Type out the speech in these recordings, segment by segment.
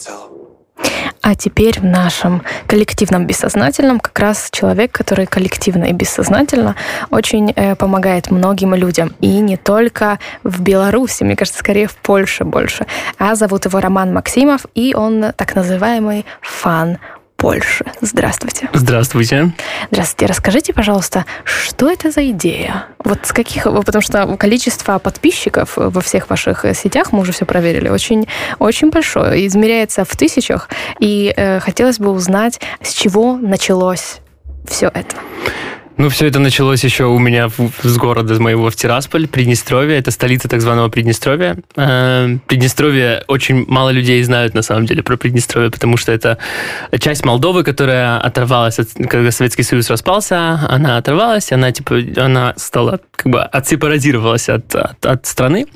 целом. А теперь в нашем коллективном бессознательном как раз человек, который коллективно и бессознательно очень э, помогает многим людям. И не только в Беларуси, мне кажется, скорее в Польше больше. А зовут его Роман Максимов, и он так называемый фан Польши. Здравствуйте. Здравствуйте. Здравствуйте. Расскажите, пожалуйста, что это за идея? Вот с каких... Потому что количество подписчиков во всех ваших сетях, мы уже все проверили, очень, очень большое. Измеряется в тысячах. И э, хотелось бы узнать, с чего началось все это. Ну, все это началось еще у меня с города моего в Тирасполь, Приднестровье. Это столица так званого Приднестровья. Э, Приднестровье очень мало людей знают на самом деле про Приднестровье, потому что это часть Молдовы, которая оторвалась, от, когда Советский Союз распался, она оторвалась, она типа, она стала как бы отсепаразировалась от, от, от страны.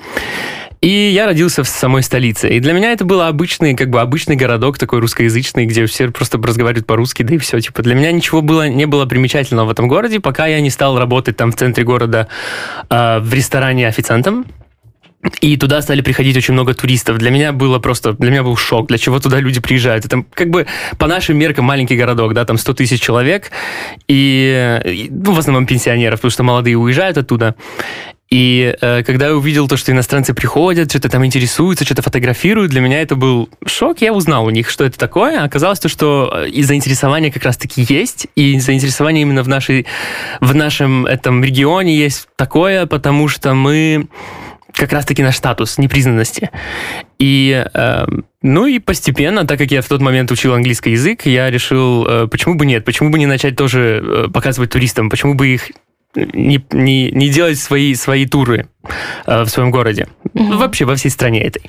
И я родился в самой столице. И для меня это был обычный, как бы обычный городок такой русскоязычный, где все просто разговаривают по-русски, да и все. Типа для меня ничего было, не было примечательного в этом городе, пока я не стал работать там в центре города э, в ресторане официантом. И туда стали приходить очень много туристов. Для меня было просто, для меня был шок, для чего туда люди приезжают. Это как бы по нашим меркам маленький городок, да, там 100 тысяч человек, и, ну, в основном пенсионеров, потому что молодые уезжают оттуда. И э, когда я увидел то, что иностранцы приходят, что-то там интересуются, что-то фотографируют, для меня это был шок. Я узнал у них, что это такое. Оказалось то, что э, и заинтересование как раз-таки есть, и заинтересование именно в, нашей, в нашем этом регионе есть такое, потому что мы как раз-таки наш статус непризнанности. И, э, ну и постепенно, так как я в тот момент учил английский язык, я решил, э, почему бы нет, почему бы не начать тоже э, показывать туристам, почему бы их не, не, не делать свои, свои туры э, в своем городе. Mm-hmm. Вообще во всей стране этой.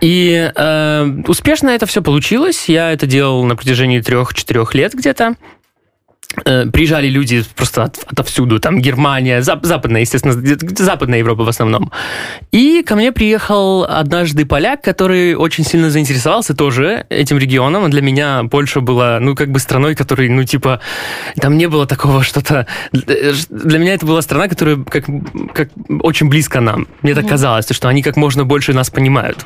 И э, успешно это все получилось. Я это делал на протяжении трех-четырех лет где-то. Э, приезжали люди просто от, отовсюду, там Германия, зап, западная, естественно, западная Европа в основном. И ко мне приехал однажды поляк, который очень сильно заинтересовался тоже этим регионом. Для меня Польша была, ну, как бы страной, которой, ну, типа, там не было такого что-то... Для меня это была страна, которая как, как очень близко нам. Мне так казалось, что они как можно больше нас понимают.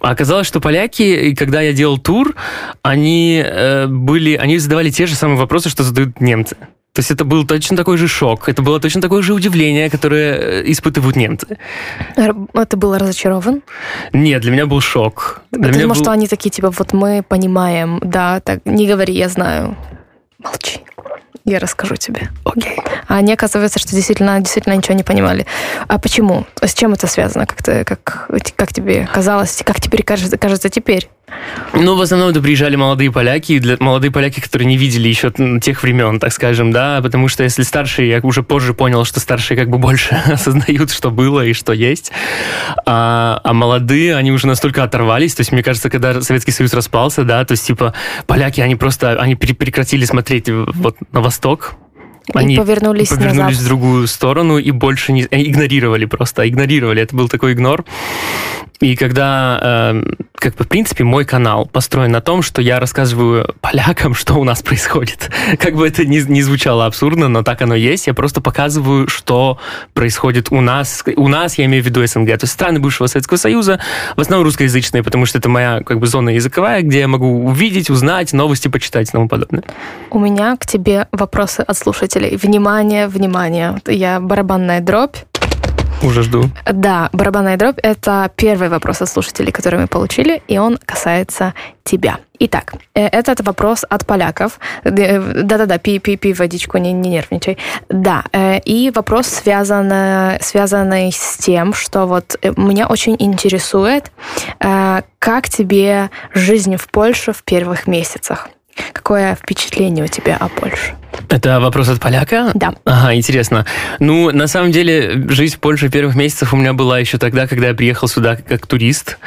А оказалось, что поляки, когда я делал тур, они э, были, они задавали те же самые вопросы, что задают немцы. То есть это был точно такой же шок, это было точно такое же удивление, которое э, испытывают немцы. Это было разочарован? Нет, для меня был шок. Для меня думал, был... что они такие, типа, вот мы понимаем, да, так, не говори, я знаю. Молчи. Я расскажу тебе. Окей. Okay. А они, оказывается, что действительно, действительно ничего не понимали. А почему? С чем это связано? Как, ты, как, как тебе казалось? Как теперь кажется, кажется теперь? Ну, в основном это приезжали молодые поляки, для, молодые поляки, которые не видели еще тех времен, так скажем, да, потому что если старшие, я уже позже понял, что старшие как бы больше осознают, что было и что есть, а, а молодые, они уже настолько оторвались, то есть, мне кажется, когда Советский Союз распался, да, то есть, типа, поляки, они просто, они прекратили смотреть вот на восток, они и повернулись, повернулись назад. в другую сторону и больше не игнорировали просто, игнорировали. Это был такой игнор. И когда, э, как бы, в принципе, мой канал построен на том, что я рассказываю полякам, что у нас происходит. Как бы это ни, ни звучало абсурдно, но так оно есть. Я просто показываю, что происходит у нас. У нас, я имею в виду СНГ, то есть страны бывшего Советского Союза, в основном русскоязычные, потому что это моя, как бы, зона языковая, где я могу увидеть, узнать, новости почитать и тому подобное. У меня к тебе вопросы от слушателей. Внимание, внимание. Я барабанная дробь. Уже жду. Да, барабанная дробь — это первый вопрос от слушателей, который мы получили, и он касается тебя. Итак, э, этот вопрос от поляков. Э, да-да-да, пи, пи, пи водичку, не, не нервничай. Да, э, и вопрос связан, связанный с тем, что вот меня очень интересует, как тебе жизнь в Польше в первых месяцах? Какое впечатление у тебя о Польше? Это вопрос от поляка? Да. Ага, интересно. Ну, на самом деле, жизнь в Польше первых месяцев у меня была еще тогда, когда я приехал сюда как турист.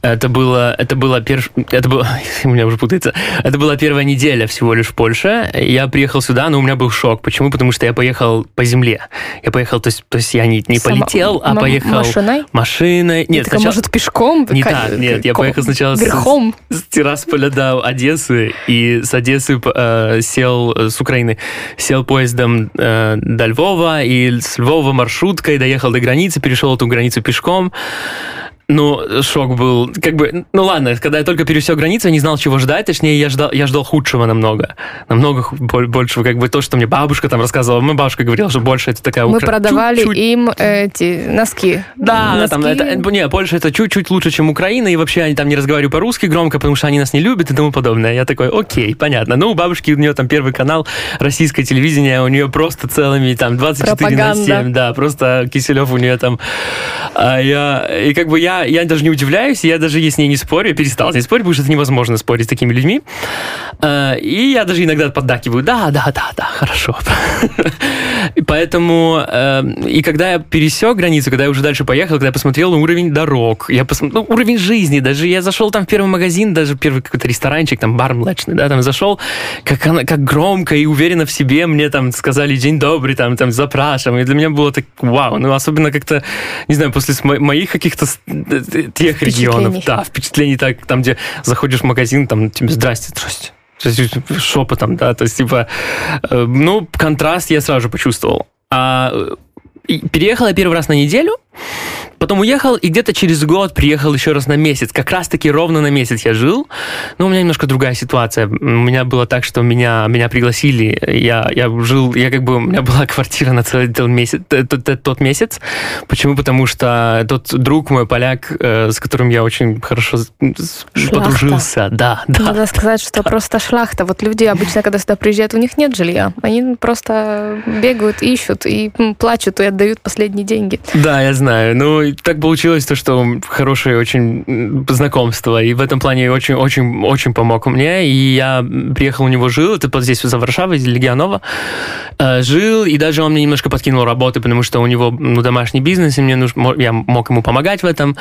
Это было, это было перш... это было, у меня уже путается. Это была первая неделя всего лишь в Польше. Я приехал сюда, но у меня был шок. Почему? Потому что я поехал по земле. Я поехал, то есть, то есть я не, не Сама... полетел, а поехал машиной. Машиной. Нет, сначала... может пешком? Не так, нет, я поехал сначала Верхом. с, с Тирасполя до Одессы и с Одессы э, сел с Украины сел поездом э, до Львова, и с Львова маршруткой доехал до границы, перешел эту границу пешком. Ну, шок был. Как бы, ну ладно, когда я только пересек границу, я не знал, чего ждать. Точнее, я ждал, я ждал худшего намного. Намного больше, как бы то, что мне бабушка там рассказывала. Моя бабушка говорила, что больше это такая Мы укра... продавали чуть-чуть... им эти носки. Да, носки. там это, не, больше это чуть-чуть лучше, чем Украина, и вообще они там не разговаривают по-русски громко, потому что они нас не любят и тому подобное. Я такой, окей, понятно. Ну, у бабушки у нее там первый канал российское телевидение, у нее просто целыми там 24 Пропаганда. на 7, да, просто Киселев у нее там. А я, и как бы я, я даже не удивляюсь, я даже с ней не спорю, я перестал с ней спорить, потому что это невозможно спорить с такими людьми. А, и я даже иногда поддакиваю, да, да, да, да, хорошо. Поэтому, э, и когда я пересек границу, когда я уже дальше поехал, когда я посмотрел на уровень дорог, я посмотрел, ну, уровень жизни, даже я зашел там в первый магазин, даже первый какой-то ресторанчик, там бар млечный, да, там зашел, как, она, как громко и уверенно в себе мне там сказали «День добрый», там, там запрашиваем, и для меня было так вау, ну, особенно как-то, не знаю, после моих каких-то тех регионов, да, впечатлений так, там, где заходишь в магазин, там, тебе «Здрасте, здрасте», шепотом, да, то есть, типа, э, ну, контраст я сразу же почувствовал. А э, переехал я первый раз на неделю, Потом уехал, и где-то через год приехал еще раз на месяц. Как раз-таки ровно на месяц я жил. Но у меня немножко другая ситуация. У меня было так, что меня, меня пригласили. Я, я жил, я как бы, у меня была квартира на целый тот месяц, тот, тот месяц. Почему? Потому что тот друг мой, поляк, э, с которым я очень хорошо шляхта. подружился. Да, да. Надо сказать, что да. просто шляхта. Вот люди обычно, когда сюда приезжают, у них нет жилья. Они просто бегают, ищут и плачут и отдают последние деньги. Да, я знаю. Ну, так получилось то, что хорошее очень знакомство, и в этом плане очень-очень-очень помог мне, и я приехал у него жил, это вот здесь, за Варшавой, из Легионова, э, жил, и даже он мне немножко подкинул работы, потому что у него ну, домашний бизнес, и мне нужно, я мог ему помогать в этом,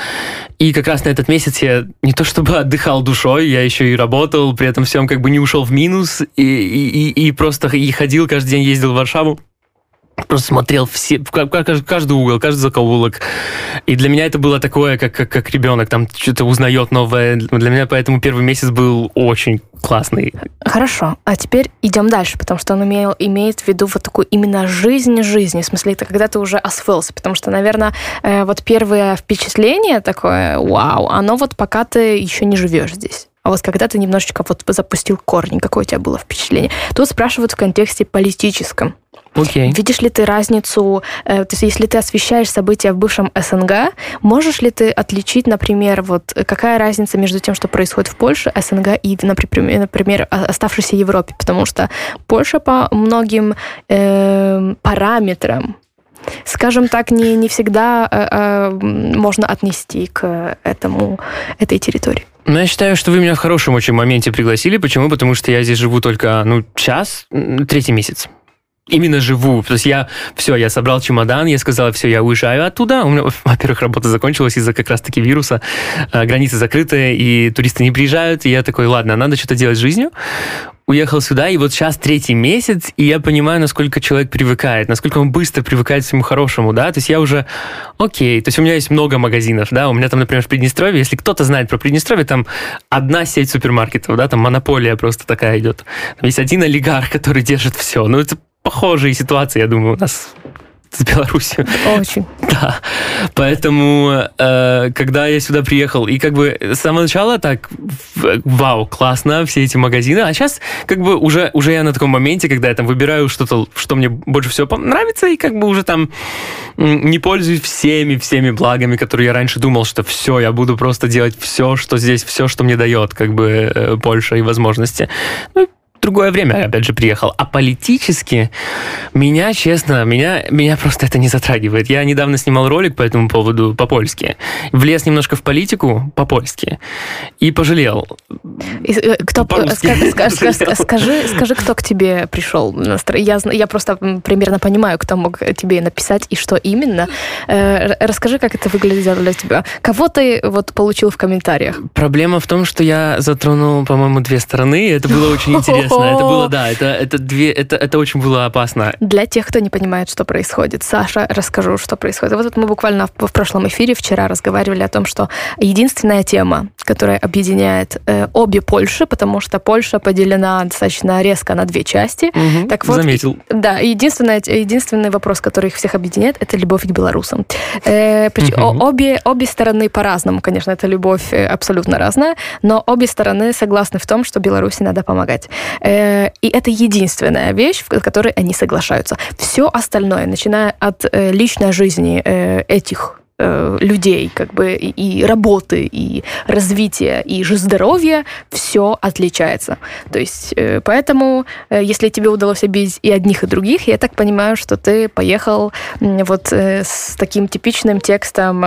и как раз на этот месяц я не то чтобы отдыхал душой, я еще и работал, при этом всем как бы не ушел в минус, и, и, и просто и ходил, каждый день ездил в Варшаву, просто смотрел все, каждый угол, каждый закоулок. И для меня это было такое, как, как, как ребенок, там что-то узнает новое. Для меня поэтому первый месяц был очень классный. Хорошо, а теперь идем дальше, потому что он имел, имеет в виду вот такую именно жизнь жизни, в смысле, это когда ты уже освоился, потому что, наверное, э, вот первое впечатление такое, вау, оно вот пока ты еще не живешь здесь. А вот когда ты немножечко вот запустил корни, какое у тебя было впечатление? Тут спрашивают в контексте политическом. Okay. Видишь ли ты разницу, э, то есть если ты освещаешь события в бывшем СНГ, можешь ли ты отличить, например, вот какая разница между тем, что происходит в Польше, СНГ и, например, например оставшейся Европе? Потому что Польша по многим э, параметрам скажем так, не, не всегда э, э, можно отнести к этому, этой территории. Ну, я считаю, что вы меня в хорошем очень моменте пригласили. Почему? Потому что я здесь живу только, ну, час, третий месяц именно живу. То есть я, все, я собрал чемодан, я сказал, все, я уезжаю оттуда. У меня, во-первых, работа закончилась из-за как раз-таки вируса, э, границы закрыты, и туристы не приезжают. И я такой, ладно, надо что-то делать с жизнью. Уехал сюда, и вот сейчас третий месяц, и я понимаю, насколько человек привыкает, насколько он быстро привыкает к всему хорошему, да, то есть я уже, окей, то есть у меня есть много магазинов, да, у меня там, например, в Приднестровье, если кто-то знает про Приднестровье, там одна сеть супермаркетов, да, там монополия просто такая идет. Там есть один олигарх, который держит все, ну это похожие ситуации, я думаю, у нас с Беларусью. Очень. Да. Поэтому, э, когда я сюда приехал, и как бы с самого начала так, вау, классно, все эти магазины, а сейчас как бы уже, уже я на таком моменте, когда я там выбираю что-то, что мне больше всего нравится, и как бы уже там не пользуюсь всеми, всеми благами, которые я раньше думал, что все, я буду просто делать все, что здесь, все, что мне дает как бы э, Польша и возможности. Ну, другое время, опять же, приехал. А политически меня, честно, меня, меня просто это не затрагивает. Я недавно снимал ролик по этому поводу по-польски. Влез немножко в политику по-польски и пожалел. И, э, кто, скажи, скажи, скажи, скажи, кто к тебе пришел. Я, я просто примерно понимаю, кто мог тебе написать и что именно. Э, расскажи, как это выглядело для тебя. Кого ты вот получил в комментариях? Проблема в том, что я затронул, по-моему, две стороны, и это было очень интересно интересно. Это было, да, это, это, две, это, это очень было опасно. Для тех, кто не понимает, что происходит, Саша, расскажу, что происходит. Вот мы буквально в, в прошлом эфире вчера разговаривали о том, что единственная тема, которая объединяет э, обе Польши, потому что Польша поделена достаточно резко на две части. Угу, так вот, заметил. Да, единственное, единственный вопрос, который их всех объединяет, это любовь к белорусам. Э, угу. обе, обе стороны по-разному, конечно, эта любовь э, абсолютно разная, но обе стороны согласны в том, что Беларуси надо помогать. Э, и это единственная вещь, в которой они соглашаются. Все остальное, начиная от э, личной жизни э, этих Э, людей, как бы и работы, и развития, и же здоровья, все отличается. То есть э, поэтому, э, если тебе удалось обидеть и одних, и других, я так понимаю, что ты поехал вот с таким типичным текстом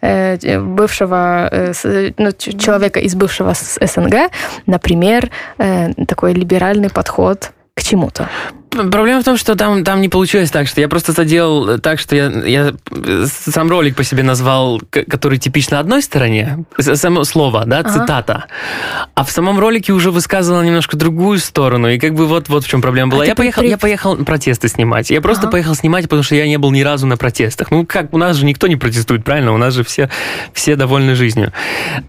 бывшего ну, человека из бывшего СНГ, например, такой либеральный подход к чему-то. Проблема в том, что там, там не получилось так, что я просто заделал так, что я, я сам ролик по себе назвал, который типично одной стороне, само слово, да, ага. цитата, а в самом ролике уже высказывала немножко другую сторону, и как бы вот, вот в чем проблема была. А я, поехал, при... я поехал протесты снимать, я просто ага. поехал снимать, потому что я не был ни разу на протестах. Ну как, у нас же никто не протестует, правильно? У нас же все, все довольны жизнью.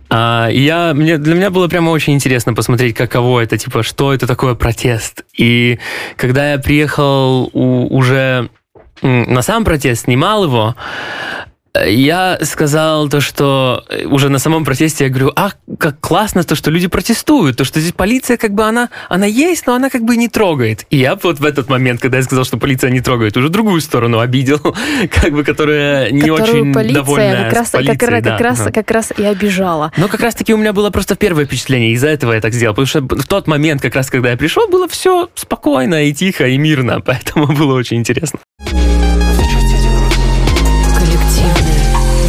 А, я, мне, для меня было прямо очень интересно посмотреть, каково это, типа, что это такое протест. И когда я приехал у, уже на сам протест, снимал его, я сказал то, что уже на самом протесте я говорю, ах, как классно то, что люди протестуют, то, что здесь полиция как бы она, она есть, но она как бы не трогает. И я вот в этот момент, когда я сказал, что полиция не трогает, уже другую сторону обидел, как бы, которая не Которую очень полиция, довольна как раз, полицией, как, да. как, раз, как раз и обижала. Но как раз таки у меня было просто первое впечатление, из-за этого я так сделал, потому что в тот момент, как раз когда я пришел, было все спокойно и тихо и мирно, поэтому было очень интересно.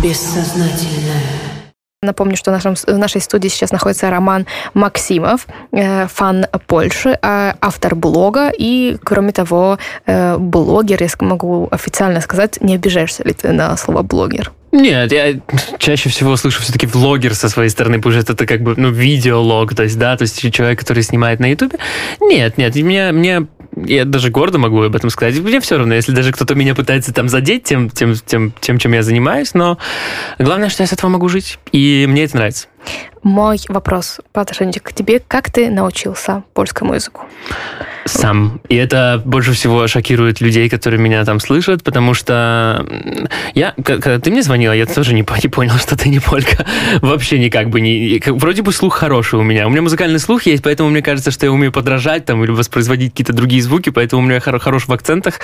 Бессознательное. Напомню, что в, нашем, в нашей студии сейчас находится Роман Максимов, э, фан Польши, э, автор блога и, кроме того, э, блогер, я могу официально сказать, не обижаешься ли ты на слово блогер? Нет, я чаще всего слышу все-таки влогер со своей стороны, потому что это как бы, ну, видеолог, то есть, да, то есть человек, который снимает на Ютубе. Нет, нет, мне, мне я даже гордо могу об этом сказать. Мне все равно, если даже кто-то меня пытается там задеть тем, тем, тем, тем, чем я занимаюсь, но главное, что я с этого могу жить, и мне это нравится. Мой вопрос по к тебе. Как ты научился польскому языку? Сам. И это больше всего шокирует людей, которые меня там слышат, потому что я, когда ты мне звонила, я тоже не, не понял, что ты не полька. Вообще никак бы не... Вроде бы слух хороший у меня. У меня музыкальный слух есть, поэтому мне кажется, что я умею подражать там или воспроизводить какие-то другие звуки, поэтому у меня хор хорош в акцентах.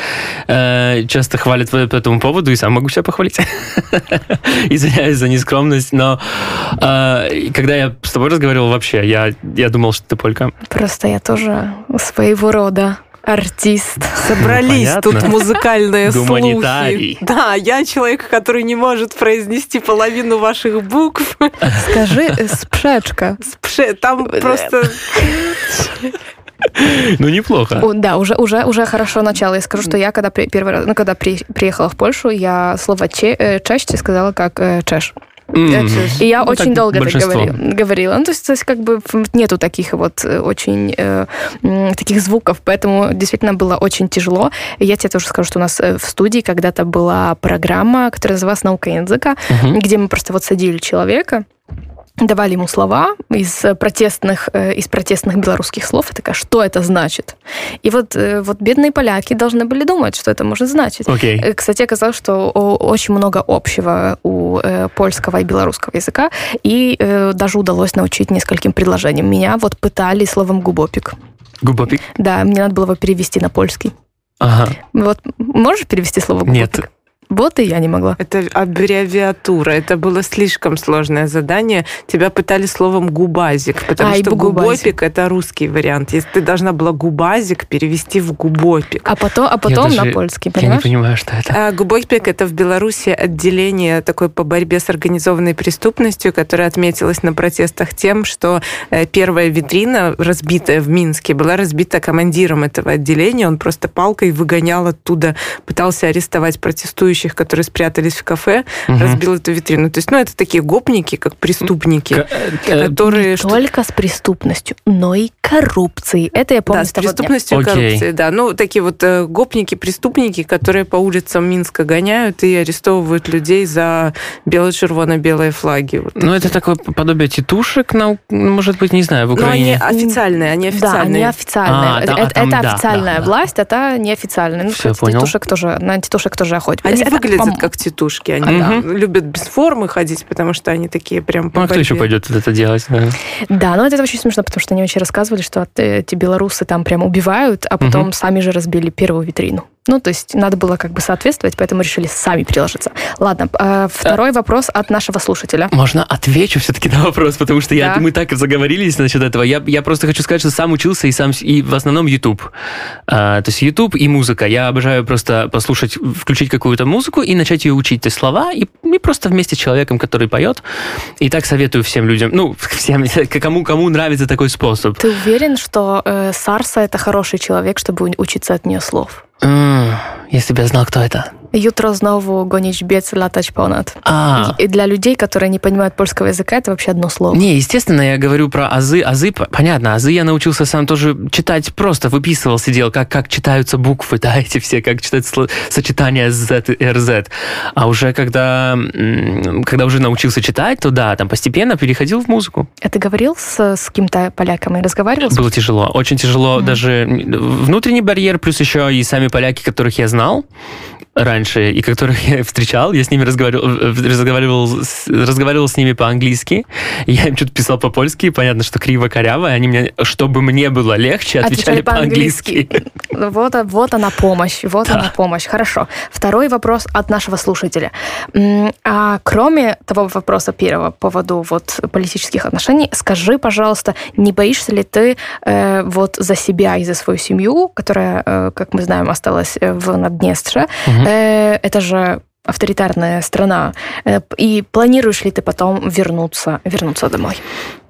Э, часто хвалят по этому поводу, и сам могу себя похвалить. Извиняюсь за нескромность, но э, когда я с тобой разговаривал вообще, я, я думал, что ты полька. Просто я тоже своего рода артист. Собрались ну, тут музыкальные слухи. Да, я человек, который не может произнести половину ваших букв. Скажи э, спшечка. Спше, там просто... Ну, неплохо. О, да, уже, уже, уже хорошо начало. Я скажу, что я, когда при, первый раз, ну, когда при, приехала в Польшу, я слово че, э, чаще сказала как э, чеш. Mm-hmm. И я ну, очень долго это говорила. говорила. Ну, то есть, то есть, как бы нету таких вот э, очень э, таких звуков, поэтому действительно было очень тяжело. И я тебе тоже скажу, что у нас э, в студии когда-то была программа, которая называлась «Наука языка», mm-hmm. где мы просто вот садили человека, давали ему слова из протестных, э, из протестных белорусских слов. Я такая, что это значит? И вот, э, вот бедные поляки должны были думать, что это может значить. Okay. Кстати, оказалось, что очень много общего у э, польского и белорусского языка, и даже удалось научить нескольким предложениям. Меня вот пытали словом «губопик». Губопик? Да, мне надо было его перевести на польский. Ага. Вот можешь перевести слово губопик? Нет. Вот и я не могла. Это аббревиатура. Это было слишком сложное задание. Тебя пытали словом губазик, потому а, что губопик это русский вариант. Если ты должна была губазик перевести в губопик. А потом, а потом даже, на польский, понимаешь? Я не понимаю, что это. А, губопик это в Беларуси отделение такое по борьбе с организованной преступностью, которое отметилось на протестах тем, что э, первая витрина, разбитая в Минске, была разбита командиром этого отделения. Он просто палкой выгонял оттуда, пытался арестовать протестующих протестующих, которые спрятались в кафе, угу. разбил эту витрину. То есть, ну, это такие гопники, как преступники, К- э, которые... Не только с преступностью, но и коррупцией. Это я помню Да, с, преступностью и коррупцией, да. Ну, такие вот э, гопники, преступники, которые по улицам Минска гоняют и арестовывают людей за бело-червоно-белые флаги. Вот ну, это такое подобие тетушек, ну, может быть, не знаю, в Украине. Но они официальные, они официальные. Да, они официальные. А, это, там, это да, официальная да, власть, да. это неофициальная. Ну, Все, понял. Тетушек тоже, на тетушек тоже охотились. Они это, выглядят пом... как тетушки. Они да, любят без формы ходить, потому что они такие прям Ну, а кто еще пойдет это делать? Да, да но это очень смешно, потому что они очень рассказывали, что эти белорусы там прям убивают, а потом угу. сами же разбили первую витрину. Ну, то есть надо было как бы соответствовать, поэтому решили сами приложиться. Ладно, э, второй вопрос от нашего слушателя. Можно отвечу все-таки на вопрос, потому что я, да. мы так заговорились насчет этого. Я, я просто хочу сказать, что сам учился и сам и в основном YouTube. А, то есть YouTube и музыка. Я обожаю просто послушать, включить какую-то музыку и начать ее учить, то есть слова, и, и просто вместе с человеком, который поет. И так советую всем людям, ну, всем, кому, кому нравится такой способ. Ты уверен, что э, Сарса это хороший человек, чтобы учиться от нее слов? Если бы я знал, кто это. Jutro znowu gonić biec, latać ponad. А. И для людей, которые не понимают польского языка, это вообще одно слово. Не, естественно, я говорю про азы. Азы, понятно, азы я научился сам тоже читать просто, выписывал, сидел, как, как читаются буквы, да, эти все, как читать сочетания Z и RZ. А уже когда, когда уже научился читать, то да, там постепенно переходил в музыку. А ты говорил с, с кем-то поляком и разговаривал? Было тяжело, очень тяжело. Mm-hmm. Даже внутренний барьер, плюс еще и сами поляки, которых я знал, раньше, и которых я встречал, я с ними разговаривал, разговаривал, разговаривал с ними по-английски, я им что-то писал по-польски, понятно, что криво-коряво, и они мне, чтобы мне было легче, отвечали, по-английски. вот, вот она помощь, вот да. она помощь. Хорошо. Второй вопрос от нашего слушателя. А кроме того вопроса первого по поводу вот политических отношений, скажи, пожалуйста, не боишься ли ты э, вот за себя и за свою семью, которая, э, как мы знаем, осталась э, в Надднестре, угу. Э, это же авторитарная страна. Э, и планируешь ли ты потом вернуться, вернуться домой?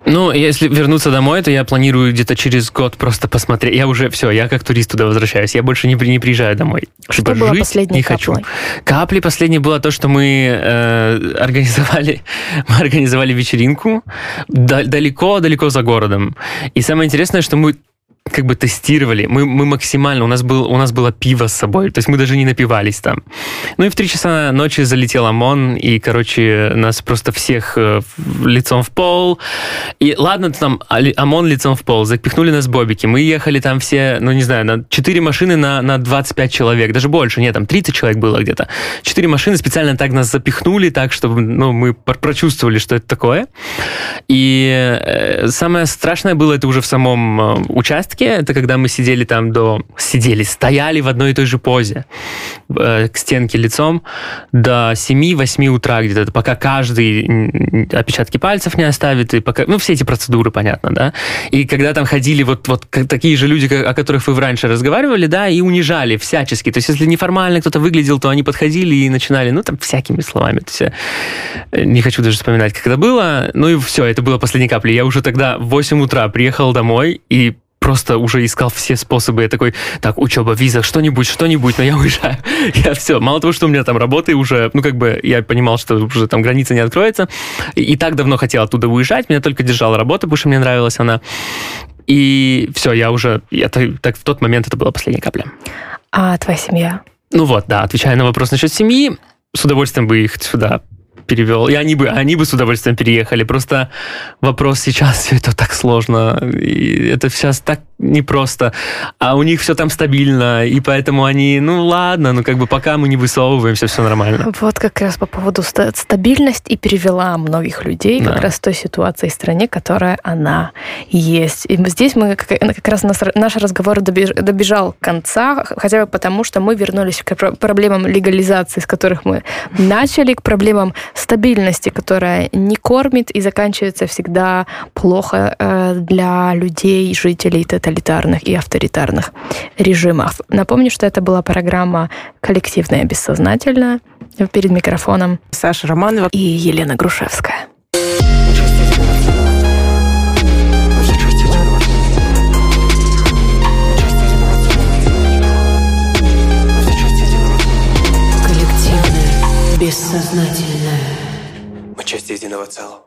Ну, если вернуться домой, то я планирую где-то через год просто посмотреть. Я уже все, я как турист туда возвращаюсь. Я больше не, не приезжаю домой. Что типа, было последней не каплей? хочу. Капли последней было то, что мы э, организовали, мы организовали вечеринку далеко-далеко за городом. И самое интересное, что мы как бы тестировали. Мы, мы максимально, у нас, был, у нас было пиво с собой, то есть мы даже не напивались там. Ну и в три часа ночи залетел ОМОН, и, короче, нас просто всех э, лицом в пол. И ладно, там ОМОН лицом в пол, запихнули нас бобики. Мы ехали там все, ну не знаю, на 4 машины на, на 25 человек, даже больше, нет, там 30 человек было где-то. 4 машины специально так нас запихнули, так, чтобы ну, мы прочувствовали, что это такое. И э, самое страшное было это уже в самом э, участке, участке, это когда мы сидели там до... Сидели, стояли в одной и той же позе э, к стенке лицом до 7-8 утра где-то, пока каждый отпечатки пальцев не оставит, и пока... Ну, все эти процедуры, понятно, да? И когда там ходили вот, вот такие же люди, о которых вы раньше разговаривали, да, и унижали всячески. То есть, если неформально кто-то выглядел, то они подходили и начинали, ну, там, всякими словами. То есть, э, не хочу даже вспоминать, как это было. Ну, и все, это было последней каплей. Я уже тогда в 8 утра приехал домой и просто уже искал все способы. Я такой, так, учеба, виза, что-нибудь, что-нибудь, но я уезжаю. Я все. Мало того, что у меня там работы уже, ну, как бы, я понимал, что уже там граница не откроется. И, так давно хотел оттуда уезжать. Меня только держала работа, потому что мне нравилась она. И все, я уже, это, так в тот момент это была последняя капля. А твоя семья? Ну вот, да, отвечая на вопрос насчет семьи, с удовольствием бы их сюда перевел. И они бы, они бы с удовольствием переехали. Просто вопрос сейчас, все это так сложно. И это сейчас так непросто. А у них все там стабильно. И поэтому они, ну ладно, ну как бы пока мы не высовываемся, все нормально. Вот как раз по поводу стабильность и перевела многих людей да. как раз в той ситуации в стране, которая она есть. И здесь мы как, как раз наш, наш разговор добежал конца, хотя бы потому, что мы вернулись к проблемам легализации, с которых мы начали, к проблемам стабильности, которая не кормит и заканчивается всегда плохо э, для людей, жителей тоталитарных и авторитарных режимов. Напомню, что это была программа «Коллективная бессознательная». Перед микрофоном Саша Романова и Елена Грушевская. Бессознательное. Мы часть единого целого.